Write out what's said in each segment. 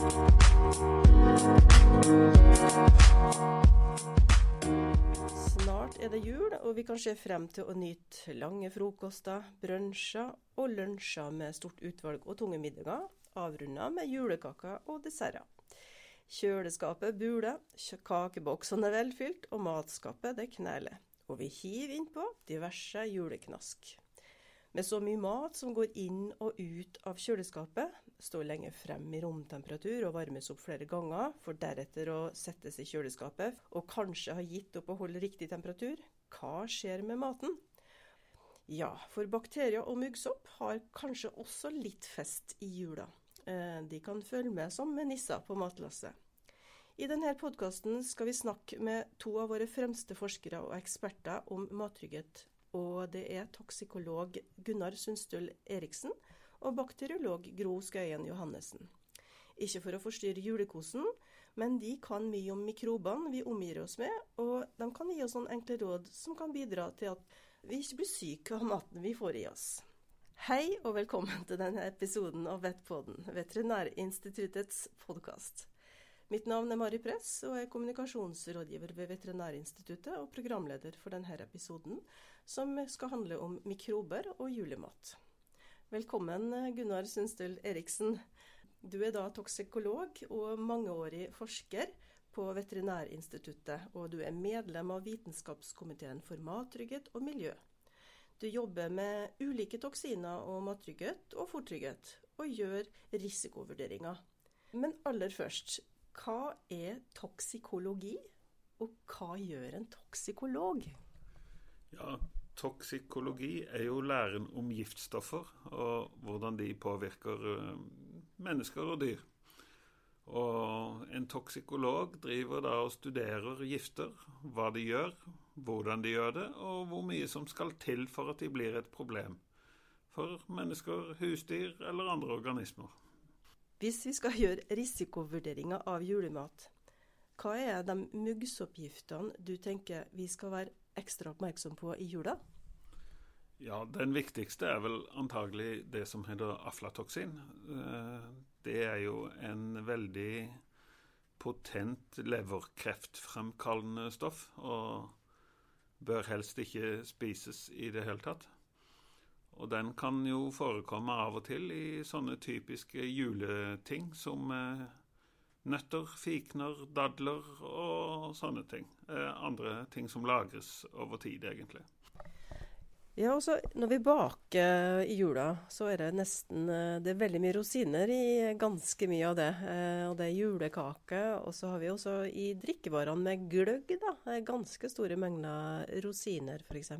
Snart er det jul, og vi kan se frem til å nyte lange frokoster, brunsjer og lunsjer med stort utvalg og tunge middager, avrunda med julekaker og desserter. Kjøleskapet buler, kakeboksene er velfylt, og matskapet det kneler. Og vi hiver innpå diverse juleknask. Med så mye mat som går inn og ut av kjøleskapet, står lenge frem i romtemperatur og varmes opp flere ganger, for deretter å settes i kjøleskapet og kanskje ha gitt opp å holde riktig temperatur, hva skjer med maten? Ja, for bakterier og muggsopp har kanskje også litt fest i jula. Eh, de kan følge med som med nisser på matlasset. I denne podkasten skal vi snakke med to av våre fremste forskere og eksperter om mattrygghet. Og det er toksikolog Gunnar Sundstøl Eriksen og bakteriolog Gro Skøyen Johannessen. Ikke for å forstyrre julekosen, men de kan mye om mikrobene vi omgir oss med, og de kan gi oss noen enkle råd som kan bidra til at vi ikke blir syke av maten vi får i oss. Hei og velkommen til denne episoden av Vettpodden, Veterinærinstituttets podkast. Mitt navn er Mari Press og er kommunikasjonsrådgiver ved Veterinærinstituttet og programleder for denne episoden, som skal handle om mikrober og julemat. Velkommen, Gunnar Sundstøl Eriksen. Du er da toksikolog og mangeårig forsker på Veterinærinstituttet, og du er medlem av Vitenskapskomiteen for mattrygghet og miljø. Du jobber med ulike toksiner og mattrygghet og fôrtrygghet, og gjør risikovurderinger. Men aller først, hva er toksikologi, og hva gjør en toksikolog? Ja, Toksikologi er jo læren om giftstoffer og hvordan de påvirker eh, mennesker og dyr. Og en toksikolog driver da og studerer gifter, hva de gjør, hvordan de gjør det, og hvor mye som skal til for at de blir et problem for mennesker, husdyr eller andre organismer. Hvis vi skal gjøre risikovurderinger av julemat, hva er de muggsoppgiftene du tenker vi skal være ekstra oppmerksom på i jula? Ja, Den viktigste er vel antagelig det som heter aflatoksin. Eh, det er jo en veldig potent leverkreftfremkallende stoff, og bør helst ikke spises i det hele tatt. Og den kan jo forekomme av og til i sånne typiske juleting som eh, nøtter, fikner, dadler og sånne ting. Eh, andre ting som lagres over tid, egentlig. Ja, og så Når vi baker i jula, så er det nesten eh, Det er veldig mye rosiner i ganske mye av det. Og det er julekake. Og så har vi også i drikkevarene med gløgg, da. Ganske store mengder rosiner, f.eks.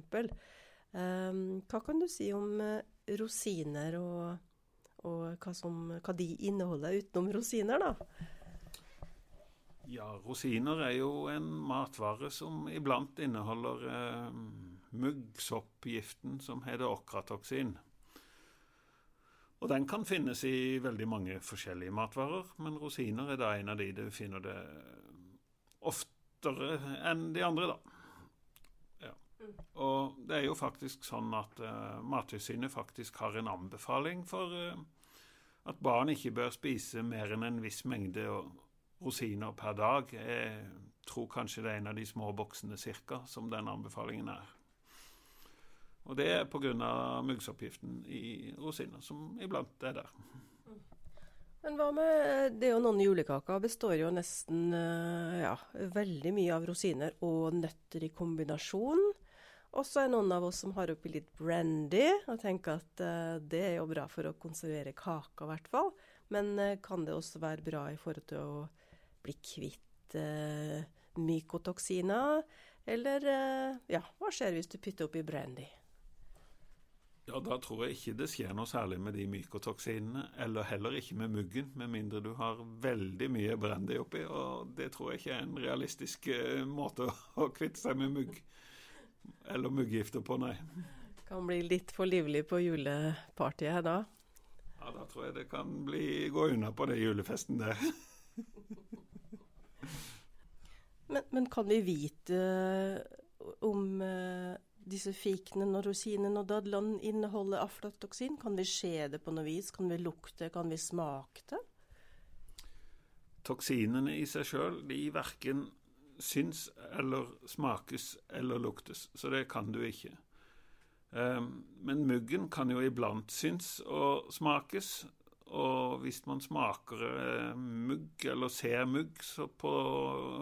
Um, hva kan du si om uh, rosiner, og, og hva, som, hva, de inneholder utenom rosiner, da? Ja, rosiner er jo en matvare som iblant inneholder eh, muggsoppgiften som heter okratoksin. Og Den kan finnes i veldig mange forskjellige matvarer, men rosiner er da en av de du finner det oftere enn de andre, da. Og det er jo faktisk sånn at uh, Mattilsynet faktisk har en anbefaling for uh, at barn ikke bør spise mer enn en viss mengde rosiner per dag. Jeg tror kanskje det er en av de små boksene cirka som den anbefalingen er. Og det er pga. muggsoppgiften i rosiner, som iblant er der. Men hva med Det er jo noen julekaker består jo nesten eh, ja, veldig mye av rosiner og nøtter i kombinasjon. Og så er noen av oss som har oppi litt brandy, og tenker at uh, det er jo bra for å konservere kaka, i hvert fall. Men uh, kan det også være bra i forhold til å bli kvitt uh, mykotoksiner? Eller ja, hva skjer hvis du putter oppi brandy? Ja, Da tror jeg ikke det skjer noe særlig med de mykotoksinene, eller heller ikke med muggen, med mindre du har veldig mye brandy oppi, og det tror jeg ikke er en realistisk måte å kvitte seg med mugg eller muggifter på, nei. Kan bli litt for livlig på julepartyet da? Ja, da tror jeg det kan bli, gå unna på den julefesten der. men, men, kan vi vite om uh, disse fikene og rosinene og dadlene inneholder aflatoksin? Kan vi se det på noe vis? Kan vi lukte? Kan vi smake det? toksinene i seg sjøl, de verken syns eller smakes eller luktes. Så det kan du ikke. Um, men muggen kan jo iblant syns og smakes. Og hvis man smaker uh, mugg eller ser mugg på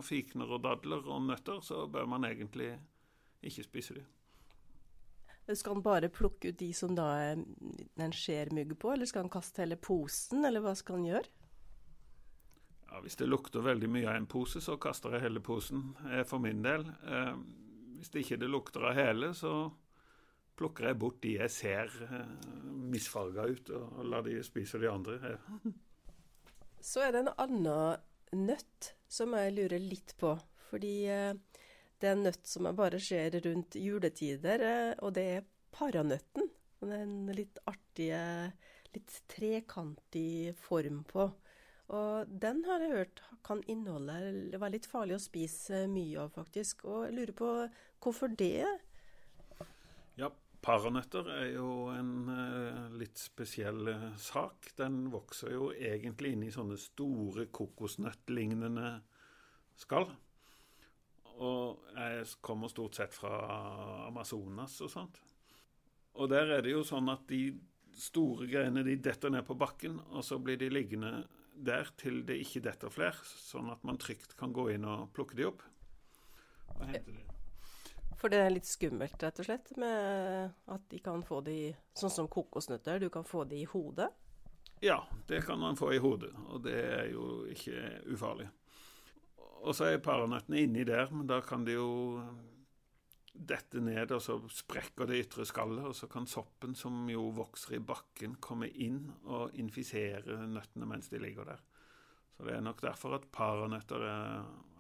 fikner og dadler og nøtter, så bør man egentlig ikke spise dem. Skal han bare plukke ut de som da en ser mugg på, eller skal han kaste hele posen, eller hva skal han gjøre? Hvis det lukter veldig mye av en pose, så kaster jeg hele posen, eh, for min del. Eh, hvis det ikke det lukter av hele, så plukker jeg bort de jeg ser eh, misfarga ut, og, lar de spise de andre. så er det en annen nøtt som jeg lurer litt på. Fordi det er en nøtt som jeg bare ser rundt juletider, og det er paranøtten. Den litt artige, litt trekantig form på. Og den har jeg hørt kan inneholde være litt farlig å spise mye av, faktisk. Og jeg lurer på hvorfor det? Ja, paranøtter er jo en uh, litt spesiell uh, sak. Den vokser jo egentlig inn i sånne store kokosnøttlignende skall. Og jeg kommer stort sett fra Amazonas og sånt. Og der er det jo sånn at de store greiene de detter ned på bakken, og så blir de liggende der til det ikke detter flere, sånn at man trygt kan gå inn og plukke de opp og hente de. For det er litt skummelt, rett og slett, med at de kan få de sånn som kokosnøtter, du kan få de i hodet? Ja, det kan man få i hodet, og det er jo ikke ufarlig. Og så er paranøttene inni der, men da kan de jo dette ned, og så sprekker det ytre skallet. Og så kan soppen, som jo vokser i bakken, komme inn og infisere nøttene mens de ligger der. Så det er nok derfor at paranøtter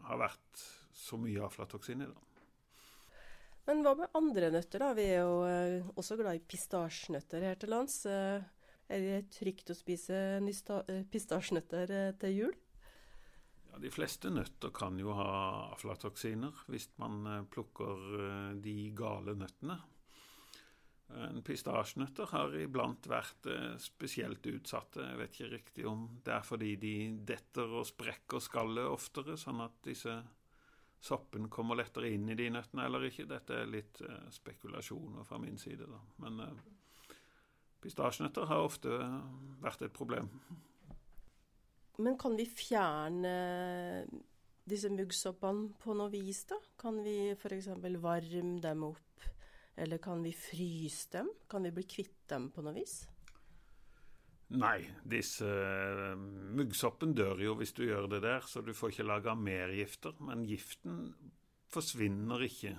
har vært så mye aflatoksin i. da. Men hva med andre nøtter, da? Vi er jo eh, også glad i pistasjenøtter her til lands. Eh, er det trygt å spise eh, pistasjenøtter til jul? De fleste nøtter kan jo ha aflatoksiner hvis man eh, plukker eh, de gale nøttene. Pistasjenøtter har iblant vært eh, spesielt utsatte. Jeg vet ikke riktig om det er fordi de detter og sprekker skallet oftere, sånn at disse soppen kommer lettere inn i de nøttene eller ikke. Dette er litt spekulasjoner fra min side, da. Men pistasjenøtter har ofte vært et problem. Men kan vi fjerne disse muggsoppene på noe vis, da? Kan vi f.eks. varme dem opp? Eller kan vi fryse dem? Kan vi bli kvitt dem på noe vis? Nei, disse uh, muggsoppen dør jo hvis du gjør det der, så du får ikke laga mer gifter. Men giften forsvinner ikke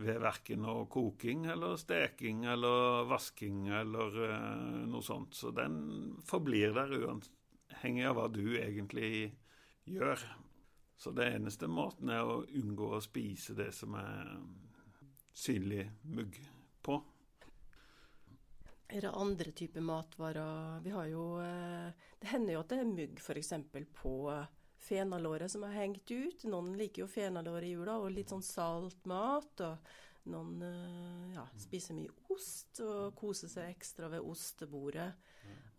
ved verken koking eller steking eller vasking eller uh, noe sånt. Så den forblir der uansett avhengig av hva du egentlig gjør. Så det eneste måten er å unngå å spise det som er synlig mugg på. Er det andre typer matvarer Vi har jo eh, Det hender jo at det er mugg f.eks. på fenalåret som har hengt ut. Noen liker jo fenalår i jula og litt sånn salt mat. Og noen eh, ja, spiser mye ost og koser seg ekstra ved ostebordet.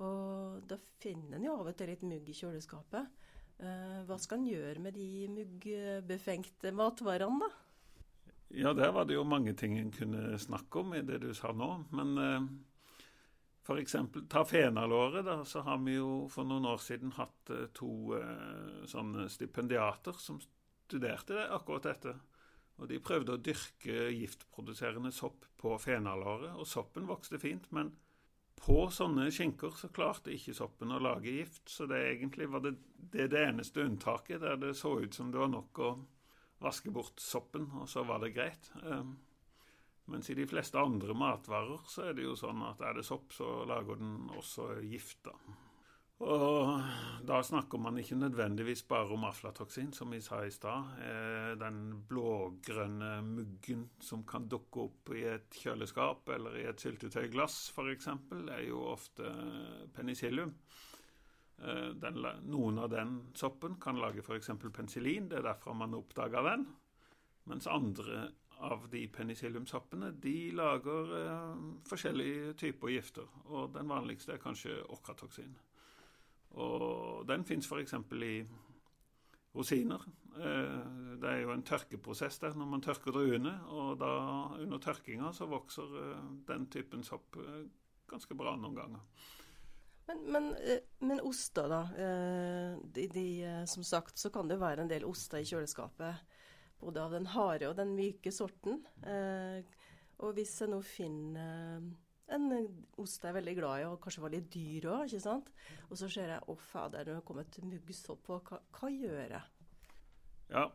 Og da finner en jo av og til litt mugg i kjøleskapet. Eh, hva skal en gjøre med de muggbefengte matvarene, da? Ja, der var det jo mange ting en kunne snakke om i det du sa nå. Men eh, f.eks. ta fenalåret. da, Så har vi jo for noen år siden hatt eh, to eh, sånne stipendiater som studerte det, akkurat dette. Og De prøvde å dyrke giftproduserende sopp på fenalåret, og soppen vokste fint. men på sånne skinker så klarte ikke soppen å lage gift, så det egentlig var det det, det eneste unntaket der det så ut som det var nok å vaske bort soppen, og så var det greit. Um, mens i de fleste andre matvarer så er det jo sånn at er det sopp, så lager den også gift. da. Og da snakker man ikke nødvendigvis bare om aflatoksin, som vi sa i stad. Eh, den blågrønne muggen som kan dukke opp i et kjøleskap eller i et syltetøyglass f.eks., er jo ofte penicillium. Eh, den, noen av den soppen kan lage f.eks. penicillin, det er derfor man oppdaga den. Mens andre av de penicilliumsoppene de lager eh, forskjellige typer gifter. Og den vanligste er kanskje okratoksin. Og den fins f.eks. i rosiner. Eh, det er jo en tørkeprosess der når man tørker druene, og da under tørkinga så vokser eh, den typen sopp eh, ganske bra noen ganger. Men, men, men oster, da. De, de, som sagt så kan det være en del oster i kjøleskapet. Både av den harde og den myke sorten. Og hvis jeg nå finner en ost jeg er veldig glad i, og kanskje var litt dyr òg, ikke sant. Og så ser jeg å fader, nå det kommet muggsopp på, hva, hva gjør jeg? Ja,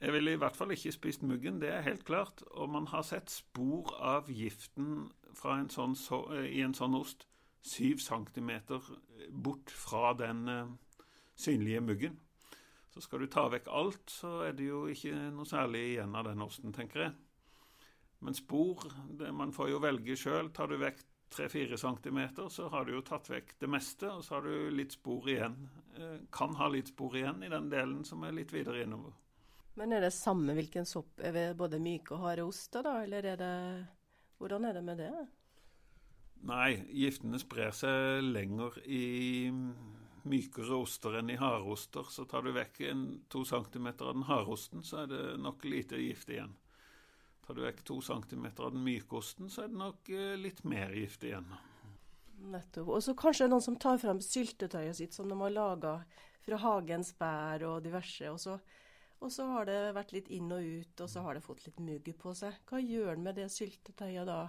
jeg ville i hvert fall ikke spist muggen, det er helt klart. Og man har sett spor av giften en sånn, så, i en sånn ost syv centimeter bort fra den uh, synlige muggen. Så skal du ta vekk alt, så er det jo ikke noe særlig igjen av den osten, tenker jeg. Men spor det, Man får jo velge sjøl. Tar du vekk 3-4 cm, så har du jo tatt vekk det meste, og så har du litt spor igjen. Eh, kan ha litt spor igjen i den delen som er litt videre innover. Men er det samme hvilken sopp? Er det både myke og harde oster, da? Eller er det Hvordan er det med det? Nei, giftene sprer seg lenger i mykere oster enn i harde Så tar du vekk en, to centimeter av den harde osten, så er det nok lite gift igjen. Tar du vekk to centimeter av den myke osten, så er det nok eh, litt mer gift igjen. Nettopp. Og så kanskje noen som tar frem syltetøyet sitt som de har laga fra hagens bær og diverse. Og så, og så, har det vært litt inn og ut, og så har det fått litt mugg på seg. Hva gjør en med det syltetøyet da?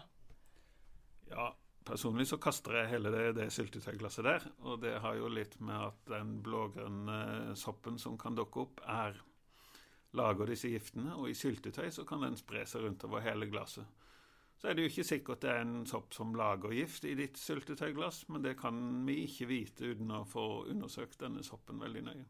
Ja, personlig så kaster jeg hele det, det syltetøyglasset der. Og det har jo litt med at den blågrønne soppen som kan dukke opp, er lager disse giftene, og i syltetøy så kan den spre seg rundt over hele glasset. Så er det jo ikke sikkert det er en sopp som lager gift i ditt syltetøyglass, men det kan vi ikke vite uten å få undersøkt denne soppen veldig nøye.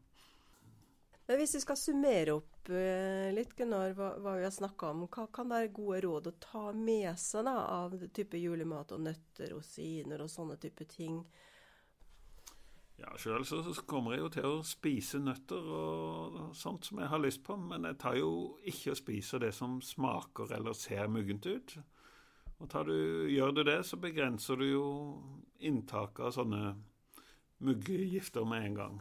Men hvis vi skal summere opp eh, litt Gunnar, hva, hva, vi har snakka om, hva kan være gode råd å ta med seg da, av type julemat og nøtter, og siner og sånne type ting? Ja, Sjøl så kommer jeg jo til å spise nøtter og sånt som jeg har lyst på, men jeg tar jo ikke og spiser det som smaker eller ser muggent ut. Og du, Gjør du det, så begrenser du jo inntaket av sånne muggegifter med en gang.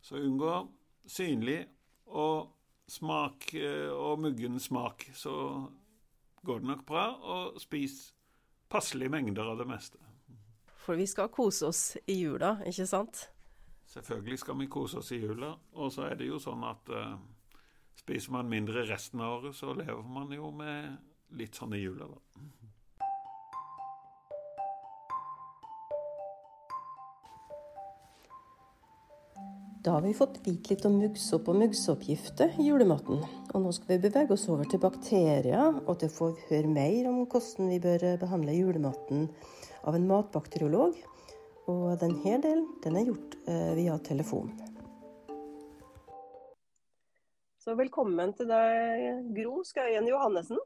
Så unngå synlig og smak og muggen smak, så går det nok bra. Og spis passelige mengder av det meste. For vi skal kose oss i jula, ikke sant? Selvfølgelig skal vi kose oss i jula. Og så er det jo sånn at uh, spiser man mindre resten av året, så lever man jo med litt sånn i jula, da. Da har vi fått vite litt om muggsopp og muggsoppgifter i julematen. Og nå skal vi bevege oss over til bakterier, og til å få høre mer om hvordan vi bør behandle julematen av en matbakteriolog. Og denne delen den er gjort eh, via telefon. Så velkommen til deg, Gro Skøyen Johannessen.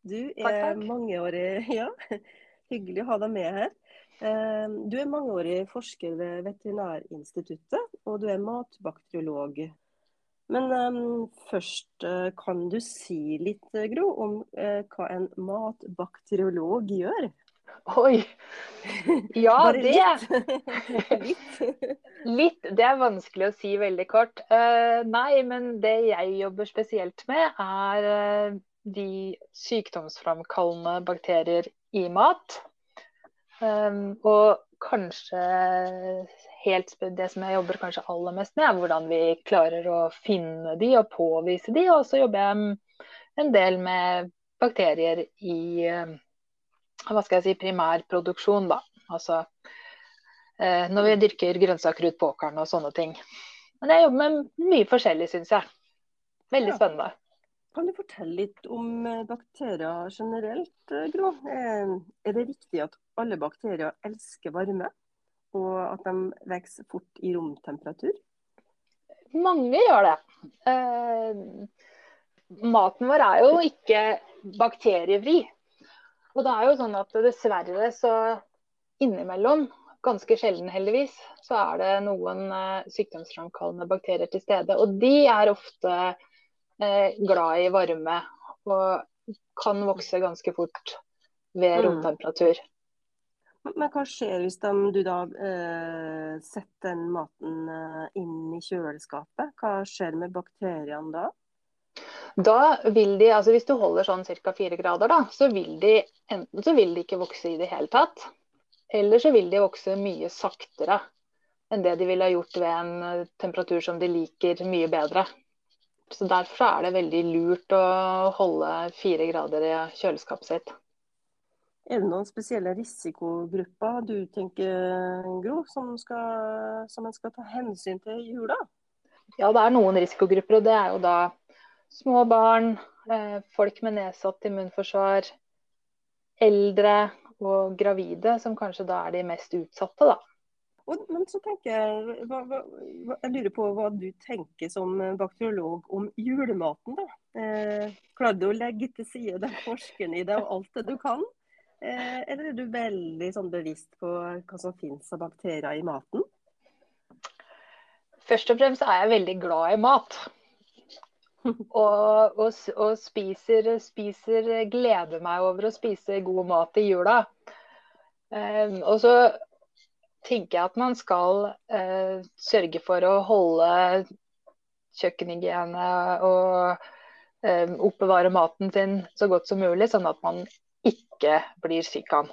Du er takk, takk. mangeårig Ja, hyggelig å ha deg med her. Eh, du er mangeårig forsker ved Veterinærinstituttet, og du er matbakteriolog. Men um, først, uh, kan du si litt, Gro, om uh, hva en matbakteriolog gjør? Oi! Ja, det litt. litt. Det er vanskelig å si veldig kort. Uh, nei, men det jeg jobber spesielt med, er uh, de sykdomsframkallende bakterier i mat. Um, og kanskje helt det som jeg jobber kanskje aller mest med, er hvordan vi klarer å finne de og påvise de. Og så jobber jeg en del med bakterier i uh, hva skal jeg si, primærproduksjon, da. Altså eh, når vi dyrker grønnsaker ut på åkeren og sånne ting. Men jeg jobber med mye forskjellig, syns jeg. Veldig ja. spennende. Kan du fortelle litt om eh, bakterier generelt, eh, Gro? Er det riktig at alle bakterier elsker varme, og at de vokser fort i romtemperatur? Mange gjør det. Eh, maten vår er jo ikke bakteriefri. Og det er jo sånn at dessverre så innimellom, ganske sjelden heldigvis, så er det noen eh, sykdomsframkallende bakterier til stede. Og de er ofte eh, glad i varme og kan vokse ganske fort ved mm. Men hva skjer hvis de, du da eh, setter den maten eh, inn i kjøleskapet? Hva skjer med bakteriene da? Da vil de, altså Hvis du holder sånn ca. fire grader, da, så vil de enten så vil de ikke vokse i det hele tatt, eller så vil de vokse mye saktere enn det de ville ha gjort ved en eh, temperatur som de liker mye bedre. Så Derfor er det veldig lurt å holde fire grader i kjøleskapet sitt. Er det noen spesielle risikogrupper du tenker, Gro, som, skal, som en skal ta hensyn til i jula? Ja, det er noen risikogrupper. og Det er jo da små barn, eh, folk med nedsatt immunforsvar, eldre og gravide, som kanskje da er de mest utsatte. da. Og, men så tenker jeg, hva, hva, jeg lurer på hva du tenker som bakteriolog om julematen. da. Eh, klarer du å legge til side den forskeren i det og alt det du kan? Eh, eller er du veldig sånn bevisst på hva som finnes av bakterier i maten? Først og fremst er jeg veldig glad i mat. Og, og, og spiser, spiser, gleder meg over å spise god mat i jula. Um, og så tenker jeg at man skal uh, sørge for å holde kjøkkenhygiene og um, oppbevare maten sin så godt som mulig, sånn at man ikke blir syk av.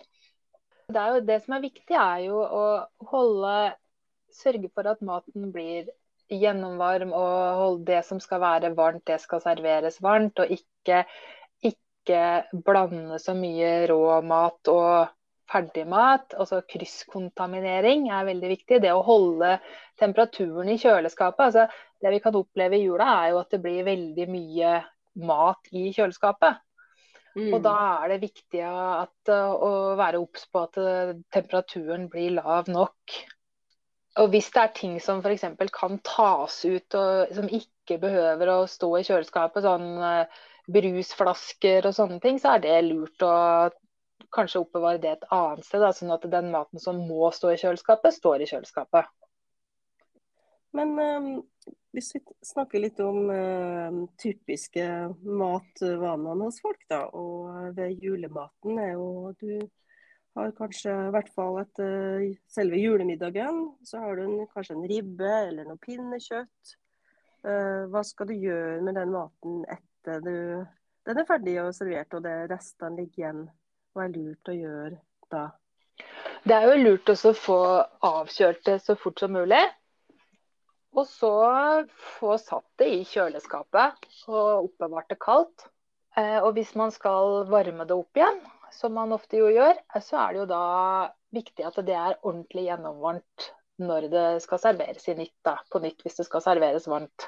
Det, er jo, det som er viktig, er jo å holde Sørge for at maten blir gjennomvarm, og holde det som skal være varmt, det skal serveres varmt. Og ikke, ikke blande så mye rå mat og ferdigmat. Altså krysskontaminering er veldig viktig. Det å holde temperaturen i kjøleskapet. Altså, det vi kan oppleve i jula, er jo at det blir veldig mye mat i kjøleskapet. Mm. Og da er det viktig at, å være obs på at eh, temperaturen blir lav nok. Og hvis det er ting som f.eks. kan tas ut og som ikke behøver å stå i kjøleskapet, sånn eh, brusflasker og sånne ting, så er det lurt å kanskje oppbevare det et annet sted. Da, sånn at den maten som må stå i kjøleskapet, står i kjøleskapet. Men um, hvis vi snakker litt om uh, typiske matvanene hos folk, da. Og ved julematen er jo Du har kanskje, i hvert fall etter selve julemiddagen, så har du en, kanskje en ribbe eller noe pinnekjøtt. Uh, hva skal du gjøre med den maten etter du, den er ferdig og servert, og det restene ligger igjen? Hva er lurt å gjøre da? Det er jo lurt å få avkjølt det så fort som mulig. Og så få satt det i kjøleskapet og oppbevart det kaldt. Eh, og hvis man skal varme det opp igjen, som man ofte jo gjør, eh, så er det jo da viktig at det er ordentlig gjennomvarmt når det skal serveres i nytt, da, på nytt hvis det skal serveres varmt.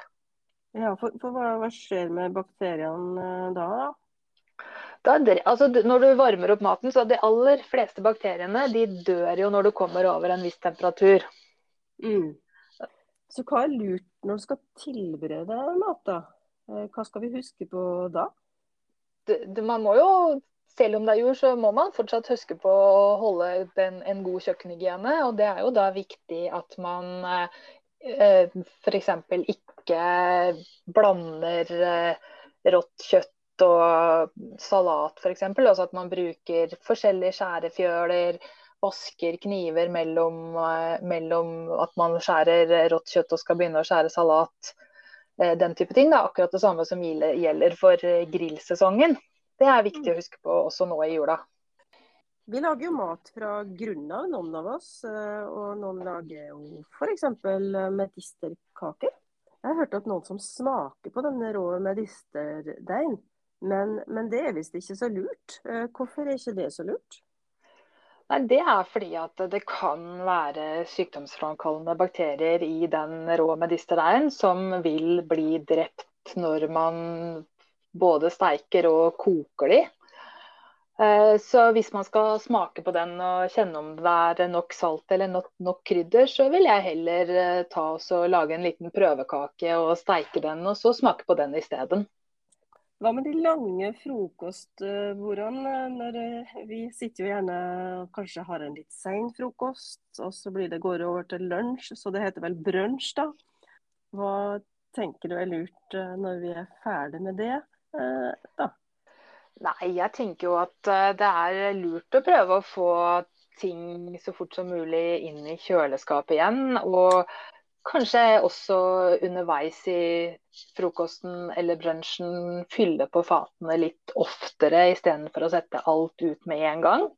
Ja, for, for hva, hva, skjer med bakteriene da? da? da altså, når du varmer opp maten, så De aller fleste bakteriene de dør jo når du kommer over en viss temperatur. Mm. Så hva er lurt når du skal tilberede mat, da? Eh, hva skal vi huske på da? Det, det, man må jo, selv om det er jord, så må man fortsatt huske på å holde den, en god kjøkkenhygiene. Og det er jo da viktig at man eh, f.eks. ikke blander eh, rått kjøtt og salat, f.eks. Altså at man bruker forskjellige skjærefjøler vasker kniver mellom, eh, mellom, at man skjærer rått kjøtt og skal begynne å skjære salat. Eh, den type ting. Det er akkurat det samme som gjelder for eh, grillsesongen. Det er viktig å huske på også nå i jula. Vi lager jo mat fra grunnen av, noen av oss. Og noen lager jo f.eks. medisterkaker. Jeg har hørt at noen som smaker på denne rå medisterdeigen. Men, men det er visst ikke så lurt. Hvorfor er ikke det så lurt? Nei, Det er fordi at det kan være sykdomsframkallende bakterier i den rå medisterdeig som vil bli drept når man både steiker og koker de. Eh, så hvis man skal smake på den og kjenne om det er nok salt eller nok, nok krydder, så vil jeg heller eh, ta og lage en liten prøvekake og steike den, og så smake på den isteden. Hva med de lange frokostbordene? Når eh, vi sitter jo gjerne og kanskje har en litt sein frokost, og så blir det går over til lunsj, så det heter vel brunsj, da. Hva tenker du er lurt eh, når vi er ferdig med det, eh, da? Nei, jeg tenker jo at det er lurt å prøve å få ting så fort som mulig inn i kjøleskapet igjen. Og kanskje også underveis i frokosten eller brunsjen fylle på fatene litt oftere istedenfor å sette alt ut med en gang.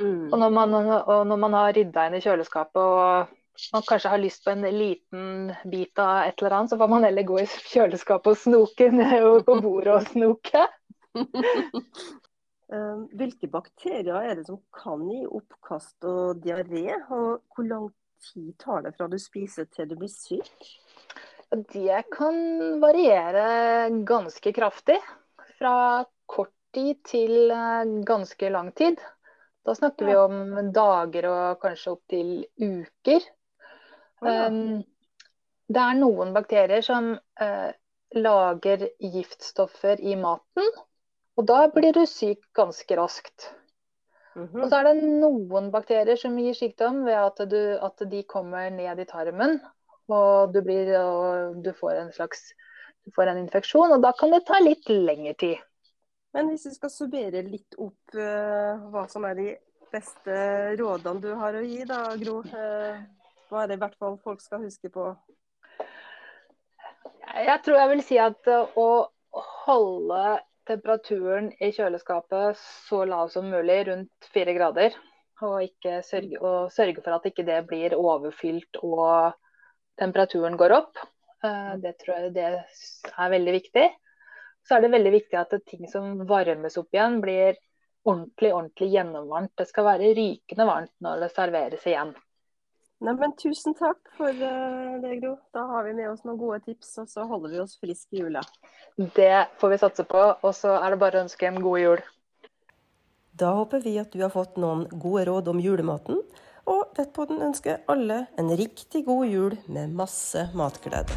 Mm. Og, når man, og når man har rydda inn i kjøleskapet og man kanskje har lyst på en liten bit av et eller annet, så får man heller gå i kjøleskapet og snoke ned på bordet og snoke. Eh, hvilke bakterier er det som kan gi oppkast og diaré, og hvor lang tid tar det fra du spiser til du blir syk? Det kan variere ganske kraftig. Fra kort tid til eh, ganske lang tid. Da snakker vi om dager og kanskje opptil uker. Um, det er noen bakterier som uh, lager giftstoffer i maten, og da blir du syk ganske raskt. Mm -hmm. Og så er det noen bakterier som gir sykdom ved at, du, at de kommer ned i tarmen, og du, blir, og du får en slags du får en infeksjon, og da kan det ta litt lengre tid. Men hvis vi skal summere litt opp uh, hva som er de beste rådene du har å gi, da, Gro. Uh, hva er det i hvert fall folk skal huske på? Jeg tror jeg vil si at å holde temperaturen i kjøleskapet så lav som mulig, rundt fire grader, og, sørge, og sørge, for at ikke det blir overfylt og temperaturen går opp. Eh, det tror jeg det er veldig viktig. Så er det veldig viktig at ting som varmes opp igjen, blir ordentlig ordentlig gjennomvarmt. Det skal være rykende varmt når det serveres igjen. Nei, men tusen takk for eh, det, Gro. Da har vi med oss noen gode tips, og så holder vi oss friske i jula. Det får vi satse på. Og så er det bare å ønske en god jul. Da håper vi at du har fått noen gode råd om julematen. Og Dettpodden ønsker alle en riktig god jul med masse matglede.